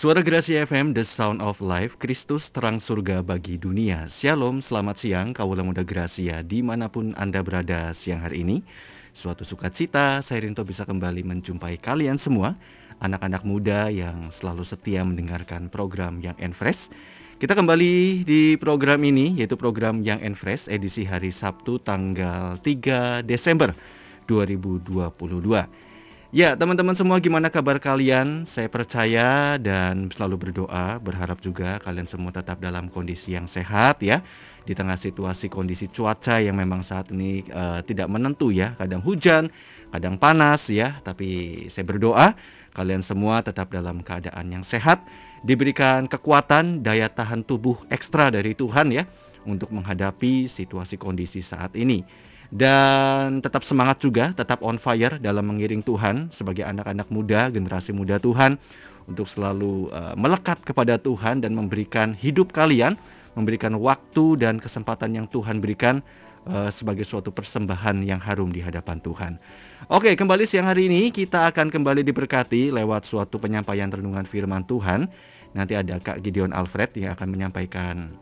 Suara Gerasi FM, The Sound of Life, Kristus terang surga bagi dunia. Shalom, selamat siang, kaulah muda Gracia, di mana pun Anda berada siang hari ini. Suatu sukacita, saya Rinto bisa kembali menjumpai kalian semua, anak-anak muda yang selalu setia mendengarkan program yang Enfresh. Kita kembali di program ini, yaitu program yang Enfresh, edisi hari Sabtu tanggal 3 Desember 2022. Ya, teman-teman semua gimana kabar kalian? Saya percaya dan selalu berdoa, berharap juga kalian semua tetap dalam kondisi yang sehat ya. Di tengah situasi kondisi cuaca yang memang saat ini uh, tidak menentu ya, kadang hujan, kadang panas ya, tapi saya berdoa kalian semua tetap dalam keadaan yang sehat, diberikan kekuatan, daya tahan tubuh ekstra dari Tuhan ya untuk menghadapi situasi kondisi saat ini dan tetap semangat juga, tetap on fire dalam mengiring Tuhan sebagai anak-anak muda, generasi muda Tuhan untuk selalu uh, melekat kepada Tuhan dan memberikan hidup kalian, memberikan waktu dan kesempatan yang Tuhan berikan uh, sebagai suatu persembahan yang harum di hadapan Tuhan. Oke, kembali siang hari ini kita akan kembali diberkati lewat suatu penyampaian renungan firman Tuhan. Nanti ada Kak Gideon Alfred yang akan menyampaikan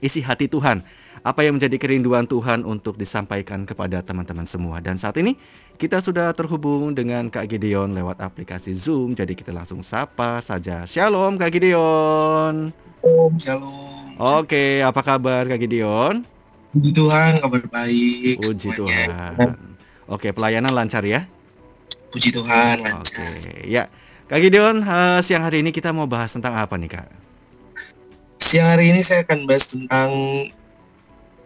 isi hati Tuhan apa yang menjadi kerinduan Tuhan untuk disampaikan kepada teman-teman semua. Dan saat ini kita sudah terhubung dengan Kak Gideon lewat aplikasi Zoom, jadi kita langsung sapa saja. Shalom Kak Gideon. Shalom, shalom. Oke, apa kabar Kak Gideon? Puji Tuhan, kabar baik. Puji semuanya. Tuhan. Oke, pelayanan lancar ya? Puji Tuhan, lancar. Oke, ya. Kak Gideon, uh, siang hari ini kita mau bahas tentang apa nih Kak? Siang hari ini saya akan bahas tentang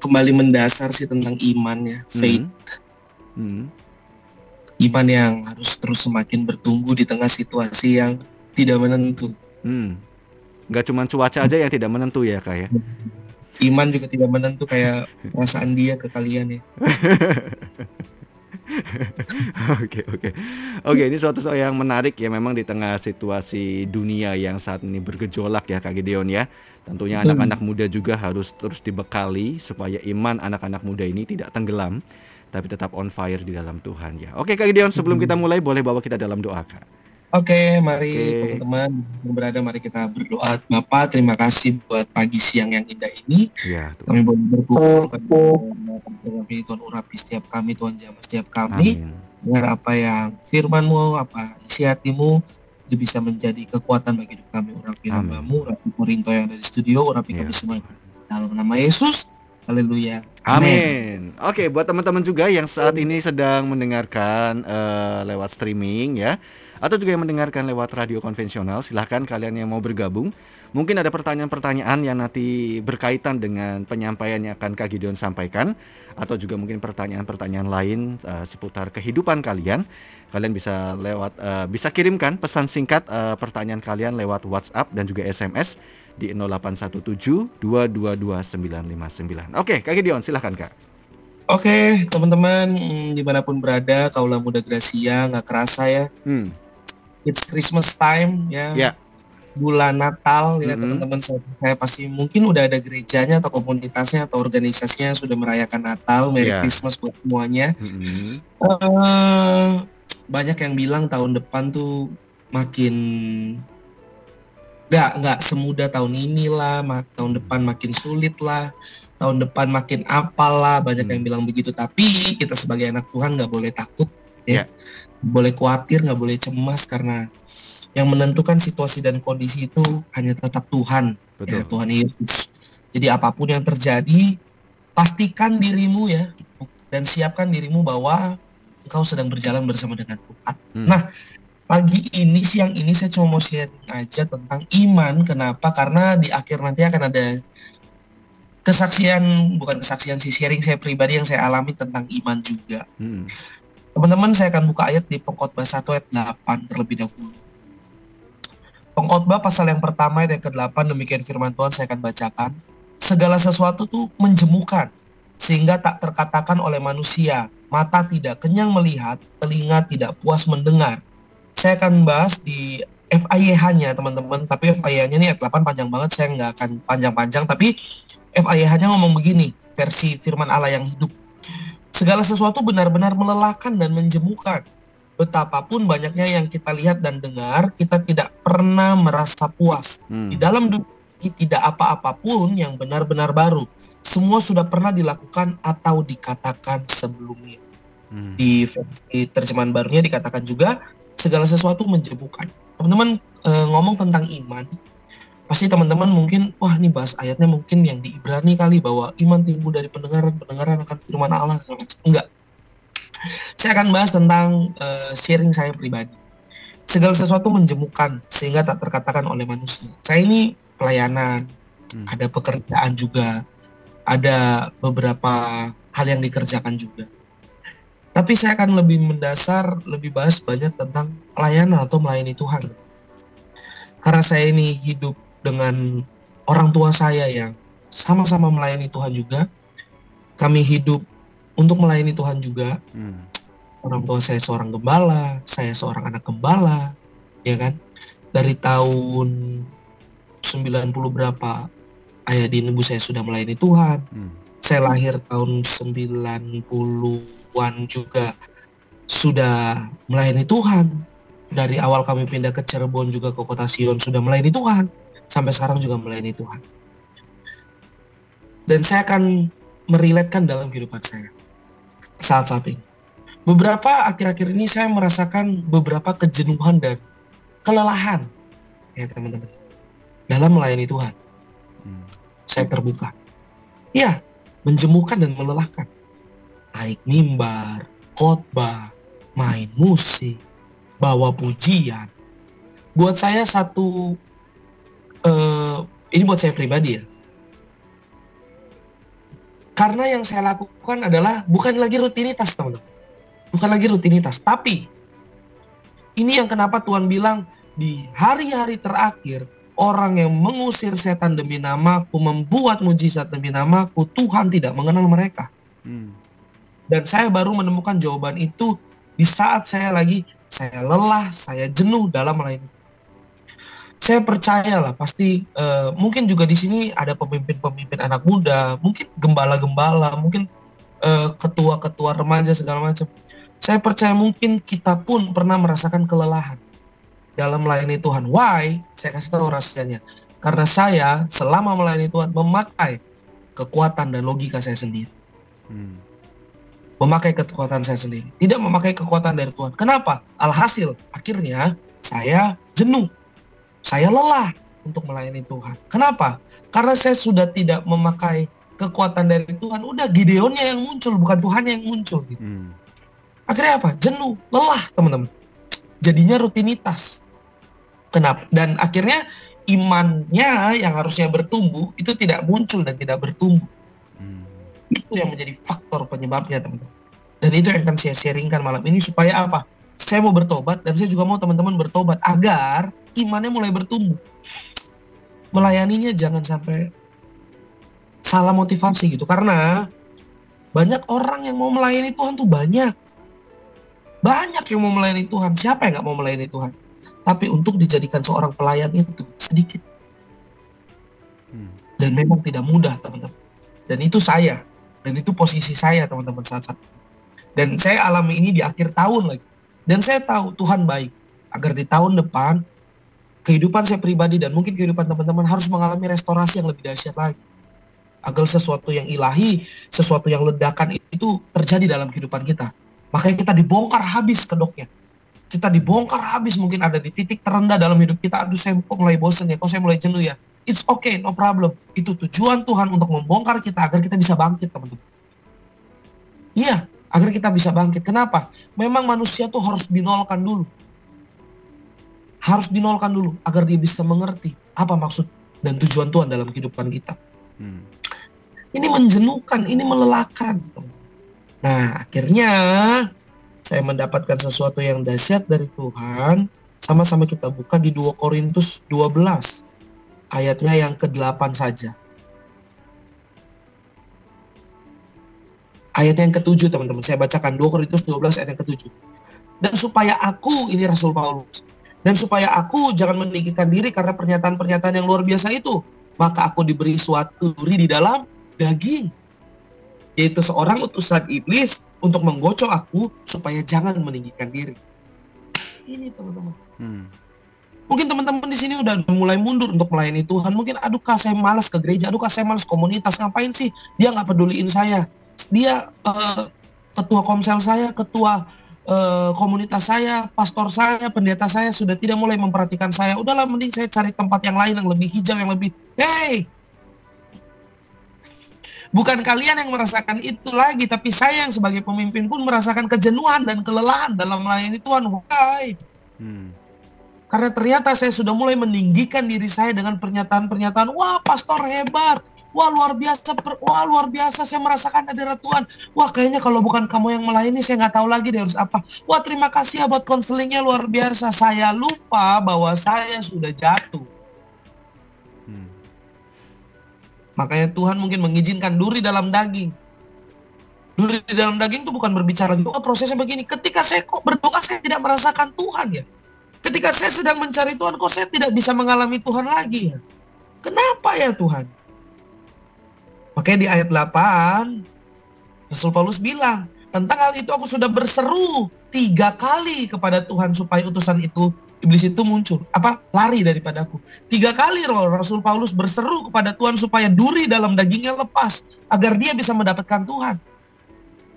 kembali mendasar sih tentang iman ya, faith. Hmm. Hmm. Iman yang harus terus semakin bertumbuh di tengah situasi yang tidak menentu. Hmm. Gak cuma cuaca aja yang tidak menentu ya kak ya? Iman juga tidak menentu kayak perasaan dia ke kalian ya. Oke oke. Oke ini suatu soal yang menarik ya memang di tengah situasi dunia yang saat ini bergejolak ya Kak Gideon ya. Tentunya anak-anak muda juga harus terus dibekali supaya iman anak-anak muda ini tidak tenggelam tapi tetap on fire di dalam Tuhan ya. Oke Kak Gideon sebelum kita mulai boleh bawa kita dalam doa Kak. Oke, mari teman-teman yang berada, mari kita berdoa. Bapak, terima kasih buat pagi siang yang indah ini. Ya, Kami boleh berkumpul kami Tuhan urapi setiap kami, Tuhan jamah setiap kami. Agar apa yang firmanmu, apa isi hatimu, itu bisa menjadi kekuatan bagi hidup kami. Urapi hambamu, urapi Korinto yang ada di studio, urapi ya. kami semua. Dalam nama Yesus, Haleluya. Amin. Oke, buat teman-teman juga yang saat ini sedang mendengarkan uh, lewat streaming ya atau juga yang mendengarkan lewat radio konvensional, silahkan kalian yang mau bergabung. Mungkin ada pertanyaan-pertanyaan yang nanti berkaitan dengan penyampaian yang akan Kak Gideon sampaikan atau juga mungkin pertanyaan-pertanyaan lain uh, seputar kehidupan kalian. Kalian bisa lewat uh, bisa kirimkan pesan singkat uh, pertanyaan kalian lewat WhatsApp dan juga SMS di 0817 222 Oke, Kak Gideon silahkan Kak. Oke, teman-teman di mana pun berada, kaulah muda Gracia, nggak kerasa ya. Hmm it's Christmas time ya. Yeah. Bulan Natal ya mm -hmm. teman-teman saya, saya pasti mungkin udah ada gerejanya atau komunitasnya atau organisasinya sudah merayakan Natal, Merry yeah. Christmas buat semuanya. Mm -hmm. uh, banyak yang bilang tahun depan tuh makin nggak nggak semudah tahun ini lah, tahun depan makin sulit lah, tahun depan makin apalah banyak mm. yang bilang begitu. Tapi kita sebagai anak Tuhan nggak boleh takut ya. Yeah boleh khawatir, nggak boleh cemas karena yang menentukan situasi dan kondisi itu hanya tetap Tuhan, ya, Betul. ya Tuhan Yesus. Jadi apa pun yang terjadi, pastikan dirimu ya dan siapkan dirimu bahwa engkau sedang berjalan bersama dengan Tuhan. Hmm. Nah, pagi ini siang ini saya cuma mau sharing aja tentang iman. Kenapa? Karena di akhir nanti akan ada kesaksian bukan kesaksian sih sharing saya pribadi yang saya alami tentang iman juga. Hmm. Teman-teman saya akan buka ayat di Pengkhotbah 1 ayat 8 terlebih dahulu. Pengkhotbah pasal yang pertama ayat yang ke-8 demikian firman Tuhan saya akan bacakan. Segala sesuatu itu menjemukan sehingga tak terkatakan oleh manusia. Mata tidak kenyang melihat, telinga tidak puas mendengar. Saya akan bahas di FIH-nya teman-teman, tapi FIH-nya ini ayat 8 panjang banget, saya nggak akan panjang-panjang, tapi FIH-nya ngomong begini, versi firman Allah yang hidup Segala sesuatu benar-benar melelahkan dan menjemukan. betapapun banyaknya yang kita lihat dan dengar, kita tidak pernah merasa puas. Hmm. Di dalam dunia ini tidak apa-apapun yang benar-benar baru. Semua sudah pernah dilakukan atau dikatakan sebelumnya. Hmm. Di versi terjemahan barunya dikatakan juga segala sesuatu menjemukan. Teman-teman e, ngomong tentang iman, pasti teman-teman mungkin wah ini bahas ayatnya mungkin yang di Ibrani kali bahwa iman timbul dari pendengaran pendengaran akan firman Allah enggak saya akan bahas tentang uh, sharing saya pribadi. Segala sesuatu menjemukan sehingga tak terkatakan oleh manusia. Saya ini pelayanan, hmm. ada pekerjaan juga, ada beberapa hal yang dikerjakan juga. Tapi saya akan lebih mendasar, lebih bahas banyak tentang pelayanan atau melayani Tuhan. Karena saya ini hidup dengan orang tua saya yang sama-sama melayani Tuhan juga. Kami hidup untuk melayani Tuhan juga. Hmm. Orang tua saya seorang gembala, saya seorang anak gembala, ya kan? Dari tahun 90 berapa ayah di ibu saya sudah melayani Tuhan. Hmm. Saya lahir tahun 90-an juga sudah melayani Tuhan. Dari awal kami pindah ke Cirebon juga ke kota Sion sudah melayani Tuhan. Sampai sekarang juga melayani Tuhan. Dan saya akan meriletkan dalam kehidupan saya saat-saat ini. Beberapa akhir-akhir ini saya merasakan beberapa kejenuhan dan kelelahan ya teman-teman dalam melayani Tuhan. Hmm. Saya terbuka. Ya, menjemukan dan melelahkan. Naik mimbar, khotbah, main musik, bawa pujian. Buat saya satu uh, ini buat saya pribadi ya karena yang saya lakukan adalah bukan lagi rutinitas, teman-teman. Bukan lagi rutinitas, tapi ini yang kenapa Tuhan bilang di hari-hari terakhir orang yang mengusir setan demi namaku, membuat mujizat demi namaku, Tuhan tidak mengenal mereka. Hmm. Dan saya baru menemukan jawaban itu di saat saya lagi saya lelah, saya jenuh dalam melayani saya percaya lah pasti uh, mungkin juga di sini ada pemimpin-pemimpin anak muda, mungkin gembala-gembala, mungkin ketua ketua-ketua remaja segala macam. Saya percaya mungkin kita pun pernah merasakan kelelahan dalam melayani Tuhan. Why? Saya kasih tahu rahasianya. Karena saya selama melayani Tuhan memakai kekuatan dan logika saya sendiri. Hmm. Memakai kekuatan saya sendiri. Tidak memakai kekuatan dari Tuhan. Kenapa? Alhasil akhirnya saya jenuh saya lelah untuk melayani Tuhan. Kenapa? Karena saya sudah tidak memakai kekuatan dari Tuhan. Udah Gideonnya yang muncul, bukan Tuhan yang muncul. Gitu. Hmm. Akhirnya apa? Jenuh, lelah teman-teman. Jadinya rutinitas. Kenapa? Dan akhirnya imannya yang harusnya bertumbuh itu tidak muncul dan tidak bertumbuh. Hmm. Itu yang menjadi faktor penyebabnya teman-teman. Dan itu yang akan saya sharingkan malam ini supaya apa? Saya mau bertobat dan saya juga mau teman-teman bertobat agar imannya mulai bertumbuh. Melayaninya jangan sampai salah motivasi gitu karena banyak orang yang mau melayani Tuhan tuh banyak. Banyak yang mau melayani Tuhan. Siapa yang nggak mau melayani Tuhan? Tapi untuk dijadikan seorang pelayan itu sedikit. Hmm. Dan memang tidak mudah teman-teman. Dan itu saya. Dan itu posisi saya teman-teman saat saat. Dan saya alami ini di akhir tahun lagi. Dan saya tahu Tuhan baik. Agar di tahun depan kehidupan saya pribadi dan mungkin kehidupan teman-teman harus mengalami restorasi yang lebih dahsyat lagi. Agar sesuatu yang ilahi, sesuatu yang ledakan itu terjadi dalam kehidupan kita. Makanya kita dibongkar habis kedoknya. Kita dibongkar habis mungkin ada di titik terendah dalam hidup kita. Aduh saya kok mulai bosan ya, kok saya mulai jenuh ya. It's okay, no problem. Itu tujuan Tuhan untuk membongkar kita agar kita bisa bangkit teman-teman. Iya, agar kita bisa bangkit. Kenapa? Memang manusia tuh harus dinolkan dulu harus dinolkan dulu agar dia bisa mengerti apa maksud dan tujuan Tuhan dalam kehidupan kita. Hmm. Ini menjenuhkan, ini melelahkan. Nah, akhirnya saya mendapatkan sesuatu yang dahsyat dari Tuhan. Sama-sama kita buka di 2 Korintus 12. Ayatnya yang ke-8 saja. Ayat yang ke-7 teman-teman. Saya bacakan 2 Korintus 12 ayat yang ke-7. Dan supaya aku, ini Rasul Paulus, dan supaya aku jangan meninggikan diri karena pernyataan-pernyataan yang luar biasa itu, maka aku diberi suatu duri di dalam daging. Yaitu seorang utusan iblis untuk menggocok aku supaya jangan meninggikan diri. ini teman-teman. Hmm. Mungkin teman-teman di sini udah mulai mundur untuk melayani Tuhan. Mungkin aduh kak saya malas ke gereja, aduh kak saya malas komunitas. Ngapain sih? Dia nggak peduliin saya. Dia uh, ketua komsel saya, ketua uh, komunitas saya, pastor saya, pendeta saya sudah tidak mulai memperhatikan saya. Udahlah mending saya cari tempat yang lain yang lebih hijau, yang lebih hey. Bukan kalian yang merasakan itu lagi, tapi saya yang sebagai pemimpin pun merasakan kejenuhan dan kelelahan dalam melayani Tuhan. Why? Hmm. Karena ternyata saya sudah mulai meninggikan diri saya dengan pernyataan-pernyataan, wah pastor hebat, wah luar biasa, wah luar biasa saya merasakan hadirat Tuhan. Wah kayaknya kalau bukan kamu yang melayani saya nggak tahu lagi dia harus apa. Wah terima kasih ya buat konselingnya luar biasa. Saya lupa bahwa saya sudah jatuh. Hmm. Makanya Tuhan mungkin mengizinkan duri dalam daging. Duri di dalam daging itu bukan berbicara juga prosesnya begini. Ketika saya kok berdoa saya tidak merasakan Tuhan ya. Ketika saya sedang mencari Tuhan, kok saya tidak bisa mengalami Tuhan lagi ya? Kenapa ya Tuhan? Makanya di ayat 8, Rasul Paulus bilang, tentang hal itu aku sudah berseru tiga kali kepada Tuhan supaya utusan itu iblis itu muncul. Apa? Lari daripada aku tiga kali roh Rasul Paulus berseru kepada Tuhan supaya duri dalam dagingnya lepas agar dia bisa mendapatkan Tuhan.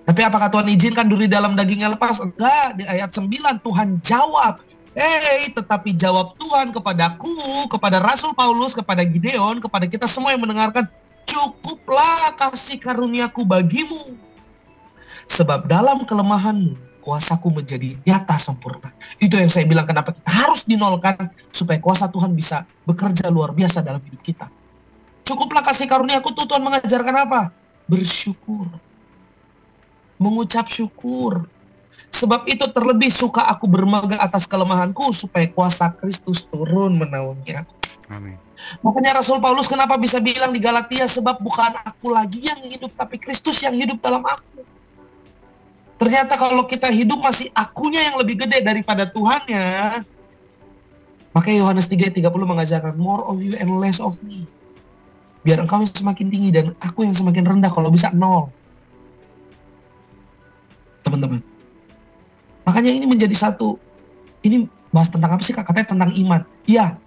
Tapi apakah Tuhan izinkan duri dalam dagingnya lepas? Enggak. Di ayat 9 Tuhan jawab Hei, tetapi jawab Tuhan kepadaku, kepada Rasul Paulus, kepada Gideon, kepada kita semua yang mendengarkan, cukuplah kasih karuniaku bagimu. Sebab dalam kelemahanmu, kuasaku menjadi nyata sempurna. Itu yang saya bilang kenapa kita harus dinolkan supaya kuasa Tuhan bisa bekerja luar biasa dalam hidup kita. Cukuplah kasih karuniaku tuh Tuhan mengajarkan apa? Bersyukur. Mengucap syukur Sebab itu terlebih suka aku bermegah atas kelemahanku supaya kuasa Kristus turun menaungi aku. Amin. Makanya Rasul Paulus kenapa bisa bilang di Galatia sebab bukan aku lagi yang hidup tapi Kristus yang hidup dalam aku. Ternyata kalau kita hidup masih akunya yang lebih gede daripada Tuhannya. Makanya Yohanes 3:30 mengajarkan more of you and less of me. Biar engkau semakin tinggi dan aku yang semakin rendah kalau bisa nol. Teman-teman, Makanya ini menjadi satu, ini bahas tentang apa sih kak? Katanya tentang iman. Iya,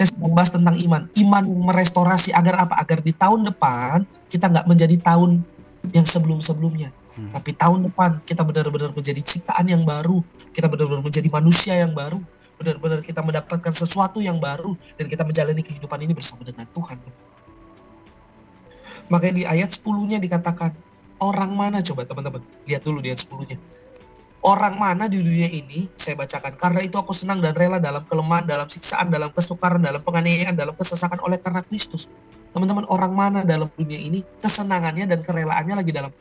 saya sedang bahas tentang iman. Iman merestorasi agar apa? Agar di tahun depan kita nggak menjadi tahun yang sebelum-sebelumnya. Hmm. Tapi tahun depan kita benar-benar menjadi ciptaan yang baru. Kita benar-benar menjadi manusia yang baru. Benar-benar kita mendapatkan sesuatu yang baru. Dan kita menjalani kehidupan ini bersama dengan Tuhan. Makanya di ayat 10-nya dikatakan, orang mana coba teman-teman? Lihat dulu di ayat 10-nya orang mana di dunia ini saya bacakan karena itu aku senang dan rela dalam kelemahan dalam siksaan dalam kesukaran dalam penganiayaan dalam kesesakan oleh karena Kristus. Teman-teman orang mana dalam dunia ini kesenangannya dan kerelaannya lagi dalam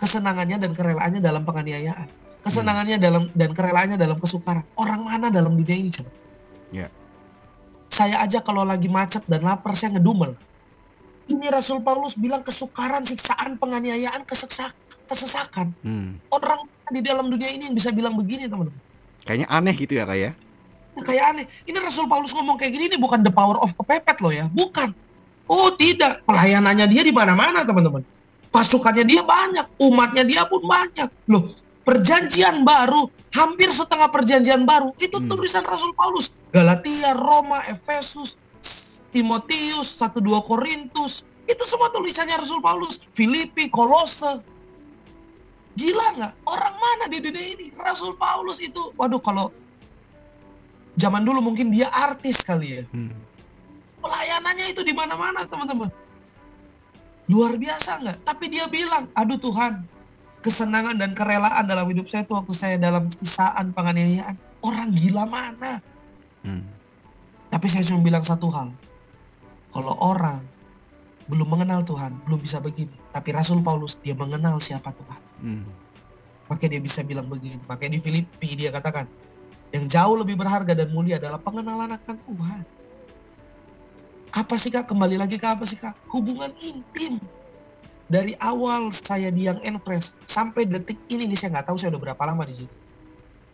kesenangannya dan kerelaannya dalam penganiayaan. Kesenangannya hmm. dalam dan kerelaannya dalam kesukaran. Orang mana dalam dunia ini coba? Yeah. saya aja kalau lagi macet dan lapar saya ngedumel. Ini Rasul Paulus bilang kesukaran siksaan penganiayaan kesesakan kesesakan hmm. orang di dalam dunia ini yang bisa bilang begini teman-teman. Kayaknya aneh gitu ya kayak. Ya, kayak aneh. Ini Rasul Paulus ngomong kayak gini ini bukan the power of kepepet loh ya, bukan. Oh tidak, pelayanannya dia di mana-mana teman-teman. Pasukannya dia banyak, umatnya dia pun banyak. Loh, perjanjian baru, hampir setengah perjanjian baru, itu hmm. tulisan Rasul Paulus. Galatia, Roma, Efesus, Timotius, 1-2 Korintus, itu semua tulisannya Rasul Paulus. Filipi, Kolose, Gila nggak? Orang mana di dunia ini? Rasul Paulus itu, waduh kalau zaman dulu mungkin dia artis kali ya. Hmm. Pelayanannya itu di mana-mana teman-teman. Luar biasa nggak? Tapi dia bilang, aduh Tuhan, kesenangan dan kerelaan dalam hidup saya itu waktu saya dalam kisaan penganiayaan. Orang gila mana? Hmm. Tapi saya cuma bilang satu hal. Kalau orang belum mengenal Tuhan, belum bisa begini. Tapi Rasul Paulus dia mengenal siapa Tuhan. Hmm. Makanya dia bisa bilang begini. Makanya di Filipi dia katakan, yang jauh lebih berharga dan mulia adalah pengenalan akan Tuhan. Apa sih kak? Kembali lagi ke apa sih kak? Hubungan intim. Dari awal saya di yang Enfresh sampai detik ini nih saya nggak tahu saya udah berapa lama di situ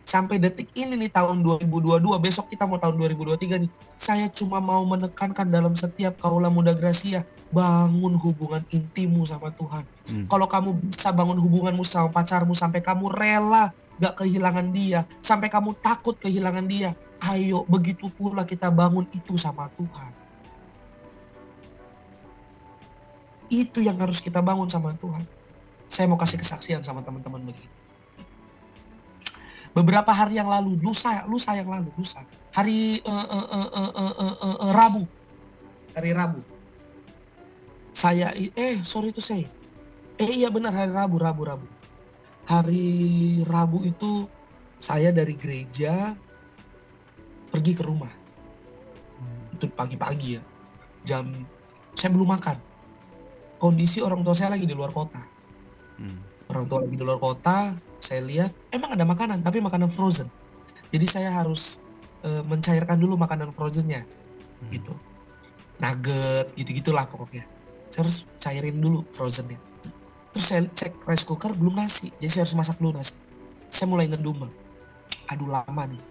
sampai detik ini nih tahun 2022 besok kita mau tahun 2023 nih saya cuma mau menekankan dalam setiap kaula muda Gracia bangun hubungan intimu sama Tuhan hmm. kalau kamu bisa bangun hubunganmu sama pacarmu sampai kamu rela gak kehilangan dia, sampai kamu takut kehilangan dia, ayo begitu pula kita bangun itu sama Tuhan. Itu yang harus kita bangun sama Tuhan. Saya mau kasih kesaksian sama teman-teman begini. Beberapa hari yang lalu, lusa, lusa yang lalu, lusa. Hari uh, uh, uh, uh, uh, uh, uh, uh, Rabu. Hari Rabu. Saya, eh sorry itu saya. Eh iya benar hari Rabu, Rabu, Rabu hari Rabu itu saya dari gereja pergi ke rumah. Hmm. Itu pagi-pagi ya. Jam saya belum makan. Kondisi orang tua saya lagi di luar kota. Hmm. Orang tua lagi di luar kota, saya lihat emang ada makanan tapi makanan frozen. Jadi saya harus e, mencairkan dulu makanan frozennya. Hmm. Gitu. Nugget gitu-gitulah pokoknya. Saya harus cairin dulu frozennya. Terus saya cek rice cooker belum nasi. Jadi saya harus masak dulu nasi. Saya mulai ngedumel aduh lama nih.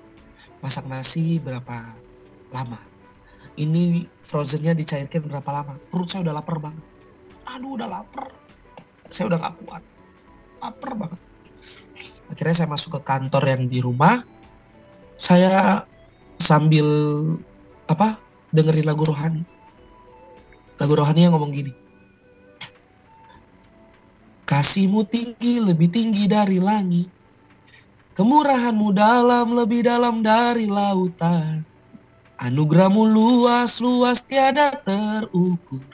Masak nasi berapa lama? Ini frozennya dicairkan berapa lama? Perut saya udah lapar banget. Aduh udah lapar. Saya udah gak kuat. Lapar banget akhirnya saya masuk ke kantor yang di rumah saya sambil apa dengerin lagu rohani lagu rohani yang ngomong gini Kasihmu tinggi lebih tinggi dari langit. Kemurahanmu dalam lebih dalam dari lautan. Anugerahmu luas luas tiada terukur.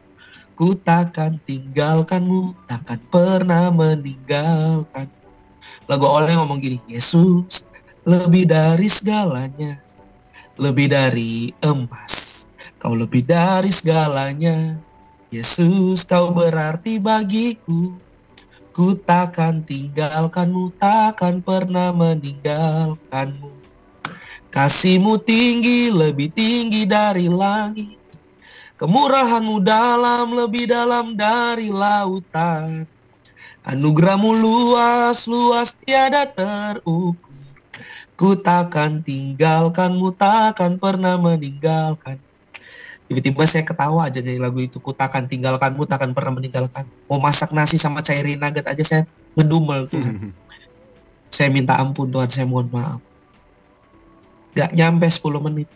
Ku takkan tinggalkanmu, takkan pernah meninggalkan. Lagu oleh ngomong gini, Yesus lebih dari segalanya, lebih dari emas. Kau lebih dari segalanya, Yesus kau berarti bagiku. Ku takkan tinggalkanmu, takkan pernah meninggalkanmu. Kasihmu tinggi, lebih tinggi dari langit. Kemurahanmu dalam, lebih dalam dari lautan. Anugerahmu luas, luas tiada terukur. Ku takkan tinggalkanmu, takkan pernah meninggalkan. Tiba-tiba saya ketawa aja dari lagu itu. Ku takkan tinggalkanmu takkan pernah meninggalkan. Mau masak nasi sama cairin nugget aja saya ngedumel Tuhan. Saya minta ampun Tuhan saya mohon maaf. Gak nyampe 10 menit.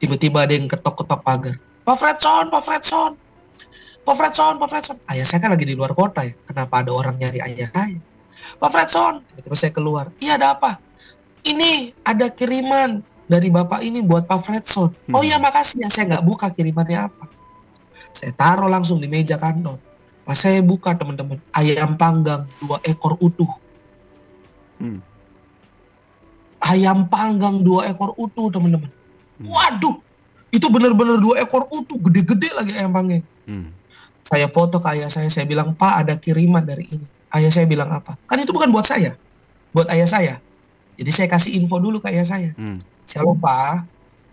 Tiba-tiba ada yang ketok-ketok pagar. Pak Fredson Pak Fredson Pak Fredson Pak Fredson ayah saya kan lagi di luar kota ya kenapa ada orang nyari ayah saya Pak Fredson tiba-tiba saya keluar iya ada apa ini ada kiriman dari bapak ini buat Pak Fredson. Hmm. Oh iya makasih ya, saya nggak buka kirimannya apa. Saya taruh langsung di meja kantor. Pas saya buka teman-teman, ayam panggang dua ekor utuh. Hmm. Ayam panggang dua ekor utuh teman-teman. Hmm. Waduh, itu benar-benar dua ekor utuh, gede-gede lagi ayam panggang. Hmm. Saya foto ke ayah saya, saya bilang, Pak ada kiriman dari ini. Ayah saya bilang apa? Kan itu bukan buat saya, buat ayah saya. Jadi saya kasih info dulu ke ayah saya. Hmm saya lupa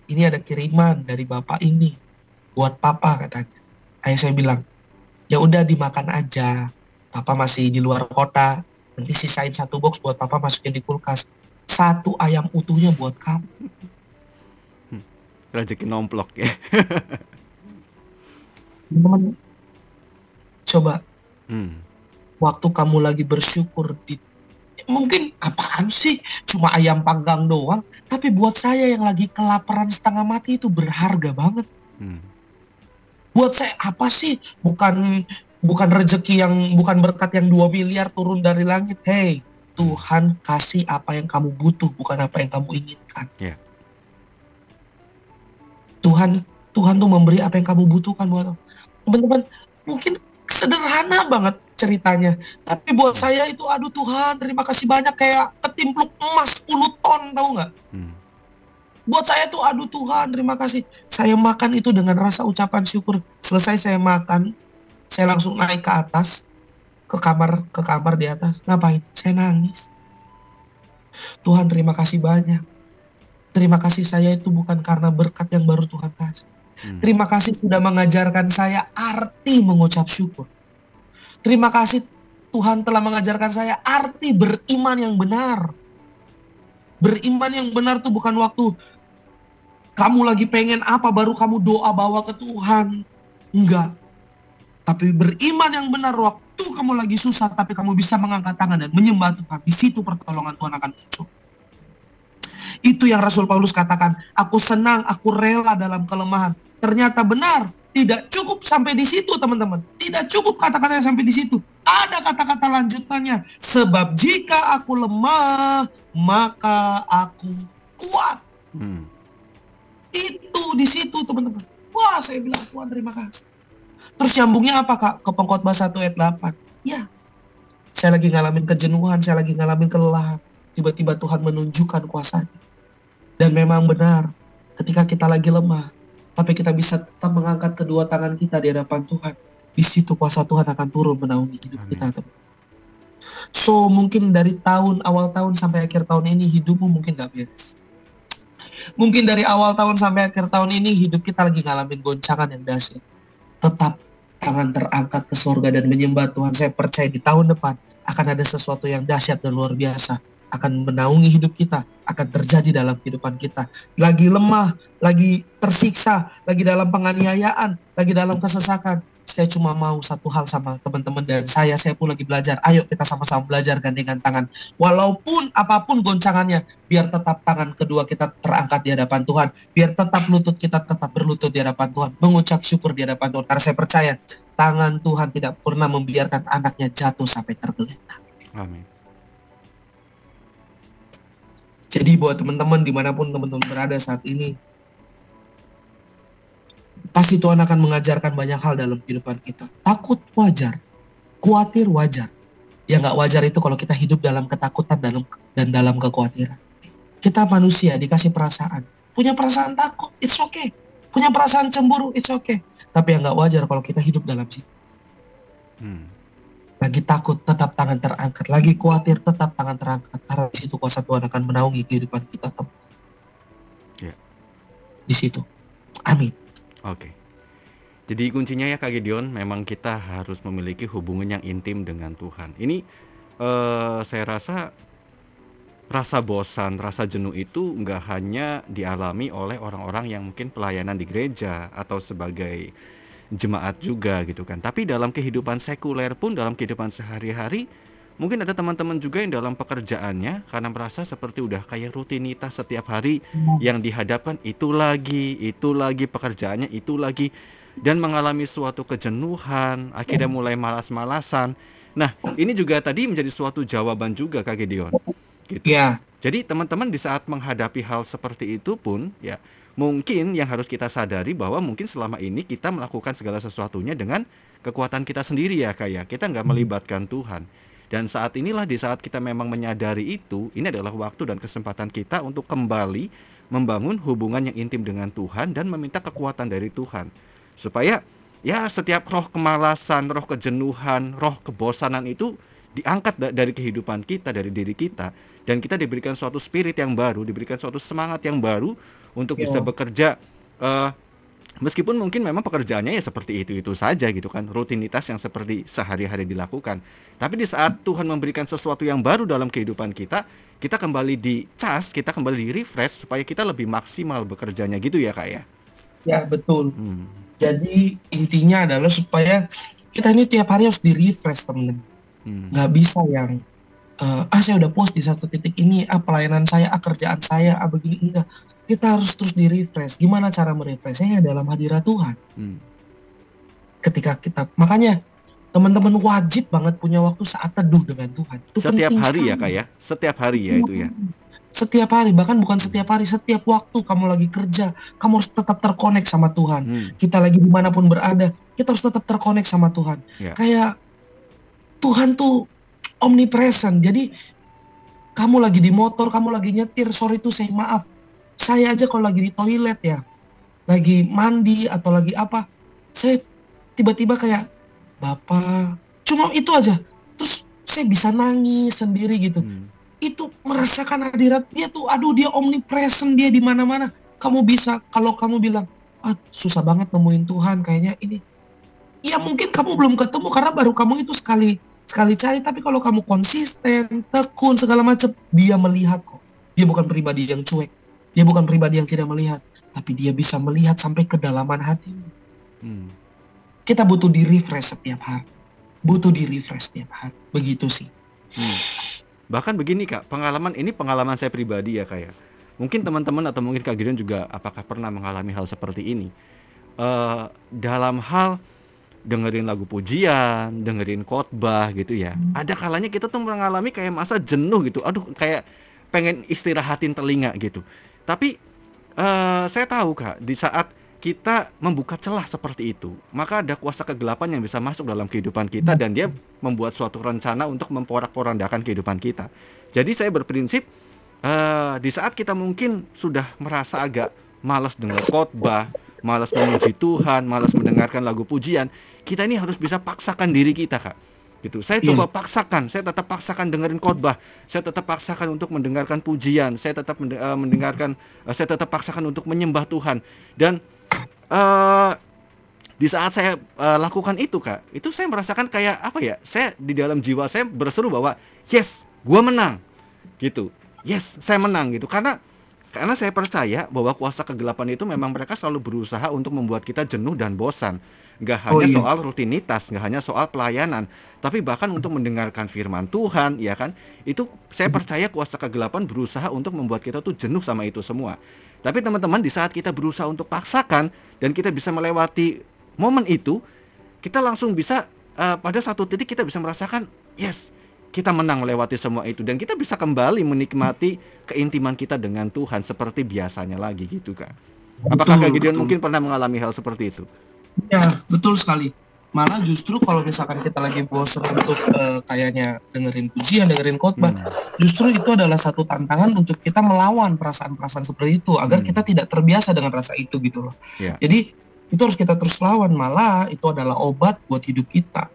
ini ada kiriman dari bapak ini buat papa katanya ayah saya bilang ya udah dimakan aja papa masih di luar kota nanti sisain satu box buat papa masukin di kulkas satu ayam utuhnya buat kamu hmm, rezeki nomplok ya teman coba hmm. waktu kamu lagi bersyukur di mungkin apaan sih? Cuma ayam panggang doang. Tapi buat saya yang lagi kelaparan setengah mati itu berharga banget. Hmm. buat saya apa sih? Bukan bukan rezeki yang bukan berkat yang dua miliar turun dari langit. Hey Tuhan kasih apa yang kamu butuh bukan apa yang kamu inginkan. Yeah. Tuhan Tuhan tuh memberi apa yang kamu butuhkan buat teman-teman mungkin sederhana banget ceritanya. Tapi buat saya itu aduh Tuhan terima kasih banyak kayak ketimpluk emas 10 ton tahu nggak? Hmm. Buat saya tuh aduh Tuhan terima kasih. Saya makan itu dengan rasa ucapan syukur. Selesai saya makan, saya langsung naik ke atas ke kamar ke kamar di atas. Ngapain? Saya nangis. Tuhan terima kasih banyak. Terima kasih saya itu bukan karena berkat yang baru Tuhan kasih. Hmm. Terima kasih sudah mengajarkan saya arti mengucap syukur. Terima kasih Tuhan telah mengajarkan saya arti beriman yang benar. Beriman yang benar tuh bukan waktu kamu lagi pengen apa baru kamu doa bawa ke Tuhan. Enggak. Tapi beriman yang benar waktu waktu kamu lagi susah tapi kamu bisa mengangkat tangan dan menyembah Tuhan, di situ pertolongan Tuhan akan muncul. Itu yang Rasul Paulus katakan, aku senang, aku rela dalam kelemahan. Ternyata benar, tidak cukup sampai di situ teman-teman. Tidak cukup kata-kata sampai di situ. Ada kata-kata lanjutannya. Sebab jika aku lemah, maka aku kuat. Hmm. Itu di situ teman-teman. Wah saya bilang Tuhan terima kasih. Terus nyambungnya apa kak? Ke pengkhotbah 1 ayat 8. Ya, saya lagi ngalamin kejenuhan, saya lagi ngalamin kelelahan. Tiba-tiba Tuhan menunjukkan kuasanya. Dan memang benar, ketika kita lagi lemah, tapi kita bisa tetap mengangkat kedua tangan kita di hadapan Tuhan. Di situ kuasa Tuhan akan turun menaungi hidup Amin. kita. Teman. So mungkin dari tahun awal tahun sampai akhir tahun ini hidupmu mungkin gak beres. Mungkin dari awal tahun sampai akhir tahun ini hidup kita lagi ngalamin goncangan yang dahsyat. Tetap tangan terangkat ke surga dan menyembah Tuhan. Saya percaya di tahun depan akan ada sesuatu yang dahsyat dan luar biasa akan menaungi hidup kita, akan terjadi dalam kehidupan kita. Lagi lemah, lagi tersiksa, lagi dalam penganiayaan, lagi dalam kesesakan. Saya cuma mau satu hal sama teman-teman dan saya, saya pun lagi belajar. Ayo kita sama-sama belajar gandengan tangan. Walaupun apa pun goncangannya, biar tetap tangan kedua kita terangkat di hadapan Tuhan. Biar tetap lutut kita tetap berlutut di hadapan Tuhan. Mengucap syukur di hadapan Tuhan. Karena saya percaya tangan Tuhan tidak pernah membiarkan anaknya jatuh sampai tergeletak. Amin. Jadi buat teman-teman di mana pun teman-teman berada saat ini, pasti Tuhan akan mengajarkan banyak hal dalam kehidupan kita. Takut wajar, khawatir wajar. Yang nggak wajar itu kalau kita hidup dalam ketakutan dalam dan dalam kekhawatiran. Kita manusia dikasih perasaan, punya perasaan takut, it's okay. Punya perasaan cemburu, it's okay. Tapi yang nggak wajar kalau kita hidup dalam situ. Hmm lagi takut tetap tangan terangkat, lagi khawatir tetap tangan terangkat karena di situ kuasa Tuhan akan menaungi kehidupan kita. Ya. Di situ. Amin. Oke. Jadi kuncinya ya Kak Gideon, memang kita harus memiliki hubungan yang intim dengan Tuhan. Ini uh, saya rasa rasa bosan, rasa jenuh itu nggak hanya dialami oleh orang-orang yang mungkin pelayanan di gereja atau sebagai jemaat juga gitu kan. Tapi dalam kehidupan sekuler pun dalam kehidupan sehari-hari mungkin ada teman-teman juga yang dalam pekerjaannya karena merasa seperti udah kayak rutinitas setiap hari yang dihadapkan itu lagi, itu lagi pekerjaannya itu lagi dan mengalami suatu kejenuhan, akhirnya mulai malas-malasan. Nah, ini juga tadi menjadi suatu jawaban juga Kak Gideon. Gitu. Ya. Jadi teman-teman di saat menghadapi hal seperti itu pun ya mungkin yang harus kita sadari bahwa mungkin selama ini kita melakukan segala sesuatunya dengan kekuatan kita sendiri ya kayak ya. kita nggak hmm. melibatkan Tuhan dan saat inilah di saat kita memang menyadari itu ini adalah waktu dan kesempatan kita untuk kembali membangun hubungan yang intim dengan Tuhan dan meminta kekuatan dari Tuhan supaya ya setiap roh kemalasan roh kejenuhan roh kebosanan itu diangkat dari kehidupan kita dari diri kita dan kita diberikan suatu spirit yang baru diberikan suatu semangat yang baru untuk bisa iya. bekerja uh, meskipun mungkin memang pekerjaannya ya seperti itu itu saja gitu kan rutinitas yang seperti sehari-hari dilakukan tapi di saat Tuhan memberikan sesuatu yang baru dalam kehidupan kita kita kembali di cas kita kembali di refresh supaya kita lebih maksimal bekerjanya gitu ya kak ya ya betul hmm. jadi intinya adalah supaya kita ini tiap hari harus di refresh temen hmm. nggak bisa yang uh, ah saya udah post di satu titik ini ah pelayanan saya ah kerjaan saya ah begini enggak kita harus terus di refresh. Gimana cara merefreshnya dalam hadirat Tuhan. Hmm. Ketika kita, makanya teman-teman wajib banget punya waktu saat teduh dengan Tuhan. Itu setiap hari ya, sekali. ya kak ya, setiap hari ya itu ya. Setiap hari, bahkan bukan setiap hari, setiap waktu kamu lagi kerja, kamu harus tetap terkonek sama Tuhan. Hmm. Kita lagi di mana pun berada, kita harus tetap terkonek sama Tuhan. Ya. Kayak Tuhan tuh omnipresent. Jadi kamu lagi di motor, kamu lagi nyetir, sorry tuh saya maaf saya aja kalau lagi di toilet ya, lagi mandi atau lagi apa, saya tiba-tiba kayak bapak, cuma itu aja. Terus saya bisa nangis sendiri gitu. Hmm. Itu merasakan hadirat dia tuh, aduh dia omnipresent dia di mana-mana. Kamu bisa kalau kamu bilang, ah susah banget nemuin Tuhan kayaknya ini. Ya mungkin kamu belum ketemu karena baru kamu itu sekali sekali cari. Tapi kalau kamu konsisten, tekun segala macam, dia melihat kok. Dia bukan pribadi yang cuek dia bukan pribadi yang tidak melihat, tapi dia bisa melihat sampai kedalaman hati. Hmm. Kita butuh di refresh setiap hari. butuh di refresh tiap hari. Begitu sih. Hmm. Bahkan begini kak, pengalaman ini pengalaman saya pribadi ya kak ya. Mungkin teman-teman atau mungkin kak Gideon juga apakah pernah mengalami hal seperti ini? Uh, dalam hal dengerin lagu pujian, dengerin khotbah gitu ya. Hmm. Ada kalanya kita tuh mengalami kayak masa jenuh gitu. Aduh, kayak pengen istirahatin telinga gitu. Tapi uh, saya tahu kak, di saat kita membuka celah seperti itu, maka ada kuasa kegelapan yang bisa masuk dalam kehidupan kita dan dia membuat suatu rencana untuk memporak-porandakan kehidupan kita. Jadi saya berprinsip uh, di saat kita mungkin sudah merasa agak malas dengar khotbah, malas memuji Tuhan, malas mendengarkan lagu pujian, kita ini harus bisa paksakan diri kita, Kak. Gitu. Saya coba yeah. paksakan, saya tetap paksakan dengerin khotbah, saya tetap paksakan untuk mendengarkan pujian, saya tetap uh, mendengarkan, uh, saya tetap paksakan untuk menyembah Tuhan dan uh, di saat saya uh, lakukan itu kak, itu saya merasakan kayak apa ya? Saya di dalam jiwa saya berseru bahwa yes, gua menang, gitu. Yes, saya menang gitu. Karena karena saya percaya bahwa kuasa kegelapan itu memang mereka selalu berusaha untuk membuat kita jenuh dan bosan. Gak oh, hanya oh, iya. soal rutinitas, gak hanya soal pelayanan, tapi bahkan untuk mendengarkan firman Tuhan, ya kan? Itu saya percaya kuasa kegelapan berusaha untuk membuat kita tuh jenuh sama itu semua. Tapi teman-teman di saat kita berusaha untuk paksakan dan kita bisa melewati momen itu, kita langsung bisa uh, pada satu titik kita bisa merasakan yes, kita menang melewati semua itu dan kita bisa kembali menikmati keintiman kita dengan Tuhan seperti biasanya lagi gitu kan. Apakah Kak Gideon mungkin pernah mengalami hal seperti itu? Ya, betul sekali malah justru kalau misalkan kita lagi bosan untuk uh, kayaknya dengerin pujian, dengerin khotbah, hmm. justru itu adalah satu tantangan untuk kita melawan perasaan-perasaan seperti itu agar hmm. kita tidak terbiasa dengan rasa itu gitu loh. Yeah. Jadi itu harus kita terus lawan, malah itu adalah obat buat hidup kita.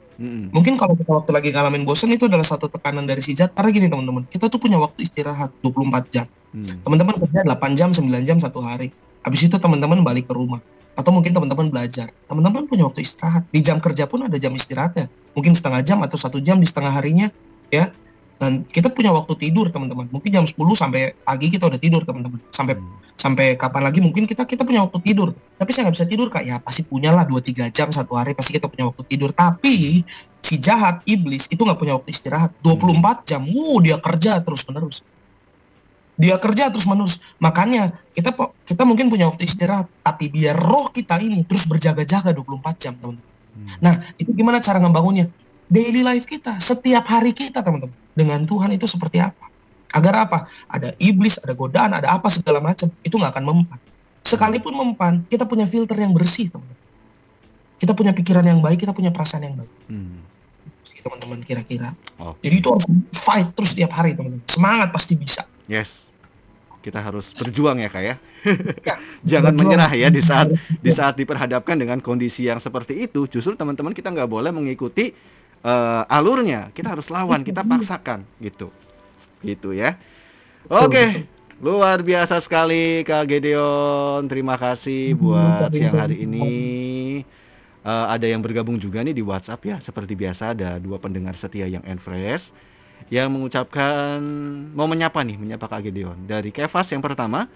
Mungkin kalau kita waktu lagi ngalamin bosan itu adalah satu tekanan dari si jat. Karena gini teman-teman, kita tuh punya waktu istirahat 24 jam. Hmm. Teman-teman kerja 8 jam, 9 jam satu hari. Habis itu teman-teman balik ke rumah atau mungkin teman-teman belajar teman-teman punya waktu istirahat di jam kerja pun ada jam istirahatnya mungkin setengah jam atau satu jam di setengah harinya ya dan kita punya waktu tidur teman-teman mungkin jam 10 sampai pagi kita udah tidur teman-teman sampai hmm. Sampai kapan lagi mungkin kita kita punya waktu tidur. Tapi saya nggak bisa tidur kak. Ya pasti punya lah dua tiga jam satu hari pasti kita punya waktu tidur. Tapi si jahat iblis itu nggak punya waktu istirahat. 24 jam uh dia kerja terus menerus dia kerja terus menerus makanya kita kita mungkin punya waktu istirahat tapi biar roh kita ini terus berjaga-jaga 24 jam teman-teman. Hmm. nah itu gimana cara ngebangunnya? Daily life kita setiap hari kita teman-teman. Dengan Tuhan itu seperti apa agar apa ada iblis ada godaan ada apa segala macam itu nggak akan mempan sekalipun mempan kita punya filter yang bersih teman-teman kita punya pikiran yang baik kita punya perasaan yang baik hmm teman-teman kira-kira. Oh. Jadi itu harus fight terus tiap hari teman-teman. Semangat pasti bisa. Yes kita harus berjuang ya kak ya. ya Jangan berjuang. menyerah ya di saat di saat diperhadapkan dengan kondisi yang seperti itu. Justru teman-teman kita nggak boleh mengikuti uh, alurnya. Kita harus lawan, kita paksakan gitu, gitu ya. Oke. Okay. Luar biasa sekali Kak Gedeon. Terima kasih buat siang hari ini. Uh, ada yang bergabung juga nih di WhatsApp ya. Seperti biasa ada dua pendengar setia yang Enfresh yang mengucapkan mau menyapa nih, menyapa Kak Gideon. Dari Kevas yang pertama,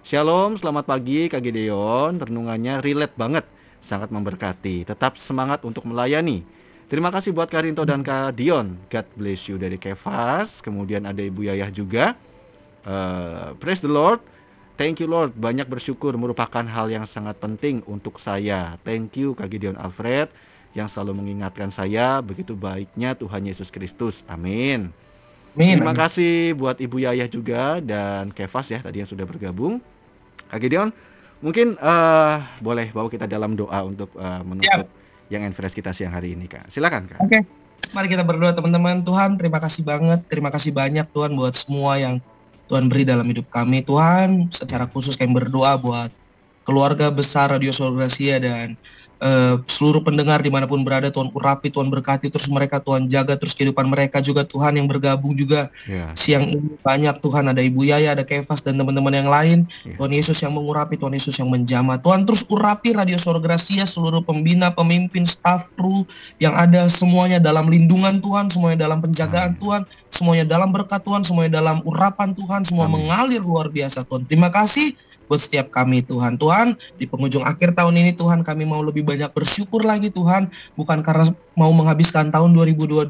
Shalom, selamat pagi Kak Gideon. Renungannya relate banget, sangat memberkati. Tetap semangat untuk melayani. Terima kasih buat Karinto dan Kak Dion. God bless you dari Kevas. Kemudian ada Ibu Yayah juga. Uh, praise the Lord. Thank you Lord. Banyak bersyukur merupakan hal yang sangat penting untuk saya. Thank you Kak Gideon Alfred yang selalu mengingatkan saya begitu baiknya Tuhan Yesus Kristus. Amin. Amin. Terima kasih buat Ibu Yayah juga dan Kevas ya tadi yang sudah bergabung. Kak Gideon, mungkin uh, boleh bawa kita dalam doa untuk uh, menutup Siap. Yang Enfresh kita siang hari ini, Kak. Silakan, Kak. Oke. Okay. Mari kita berdoa teman-teman. Tuhan, terima kasih banget. Terima kasih banyak Tuhan buat semua yang Tuhan beri dalam hidup kami. Tuhan, secara khusus kami berdoa buat keluarga besar Radio Sorgasia dan Uh, seluruh pendengar di mana pun berada Tuhan urapi Tuhan berkati terus mereka Tuhan jaga terus kehidupan mereka juga Tuhan yang bergabung juga yeah. siang ini banyak Tuhan ada Ibu Yaya ada Kevas dan teman-teman yang lain yeah. Tuhan Yesus yang mengurapi Tuhan Yesus yang menjama Tuhan terus urapi Radio Sorgrasia seluruh pembina pemimpin staff kru yang ada semuanya dalam lindungan Tuhan semuanya dalam penjagaan Amin. Tuhan semuanya dalam berkat Tuhan semuanya dalam urapan Tuhan semua Amin. mengalir luar biasa Tuhan terima kasih buat setiap kami Tuhan. Tuhan, di penghujung akhir tahun ini Tuhan kami mau lebih banyak bersyukur lagi Tuhan, bukan karena mau menghabiskan tahun 2022,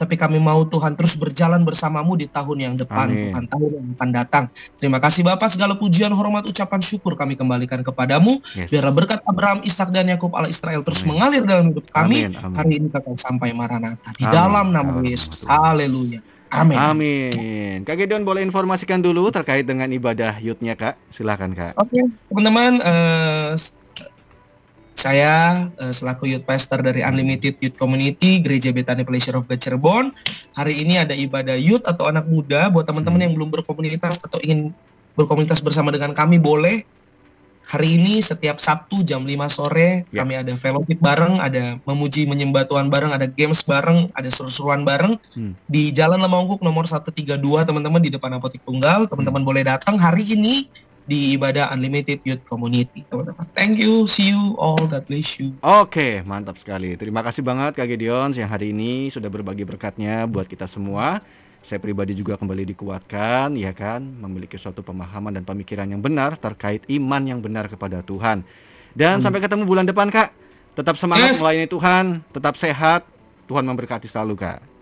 tapi kami mau Tuhan terus berjalan bersamamu di tahun yang depan, Amin. Tuhan, tahun yang akan datang. Terima kasih Bapak, segala pujian, hormat, ucapan syukur kami kembalikan kepadamu. Yes. Biarlah berkat Abraham, Ishak dan Yakub Allah Israel terus Amin. mengalir dalam hidup kami. Amin. Amin. Hari ini akan sampai Maranatha. Di Amin. dalam nama. Yesus. Haleluya. Amin. Amin. Kak Gideon boleh informasikan dulu terkait dengan ibadah yutnya Kak. Silahkan Kak. Oke, okay. teman-teman. Uh, saya uh, selaku youth pastor dari Unlimited Youth Community Gereja Betani Pleasure of God Cirebon. Hari ini ada ibadah youth atau anak muda buat teman-teman hmm. yang belum berkomunitas atau ingin berkomunitas bersama dengan kami boleh hari ini setiap Sabtu jam 5 sore yeah. kami ada fellowship bareng, ada memuji menyembah Tuhan bareng, ada games bareng, ada seru-seruan bareng hmm. di Jalan Lemongkuk nomor 132 teman-teman di depan Apotik Tunggal. Teman-teman hmm. boleh datang hari ini di ibadah Unlimited Youth Community, teman-teman. Thank you, see you all, God bless you. Oke, okay, mantap sekali. Terima kasih banget Kak Gideon yang hari ini sudah berbagi berkatnya buat kita semua saya pribadi juga kembali dikuatkan ya kan? Memiliki suatu pemahaman dan pemikiran yang benar terkait iman yang benar kepada Tuhan. Dan hmm. sampai ketemu bulan depan kak. Tetap semangat yes. melayani Tuhan tetap sehat. Tuhan memberkati selalu kak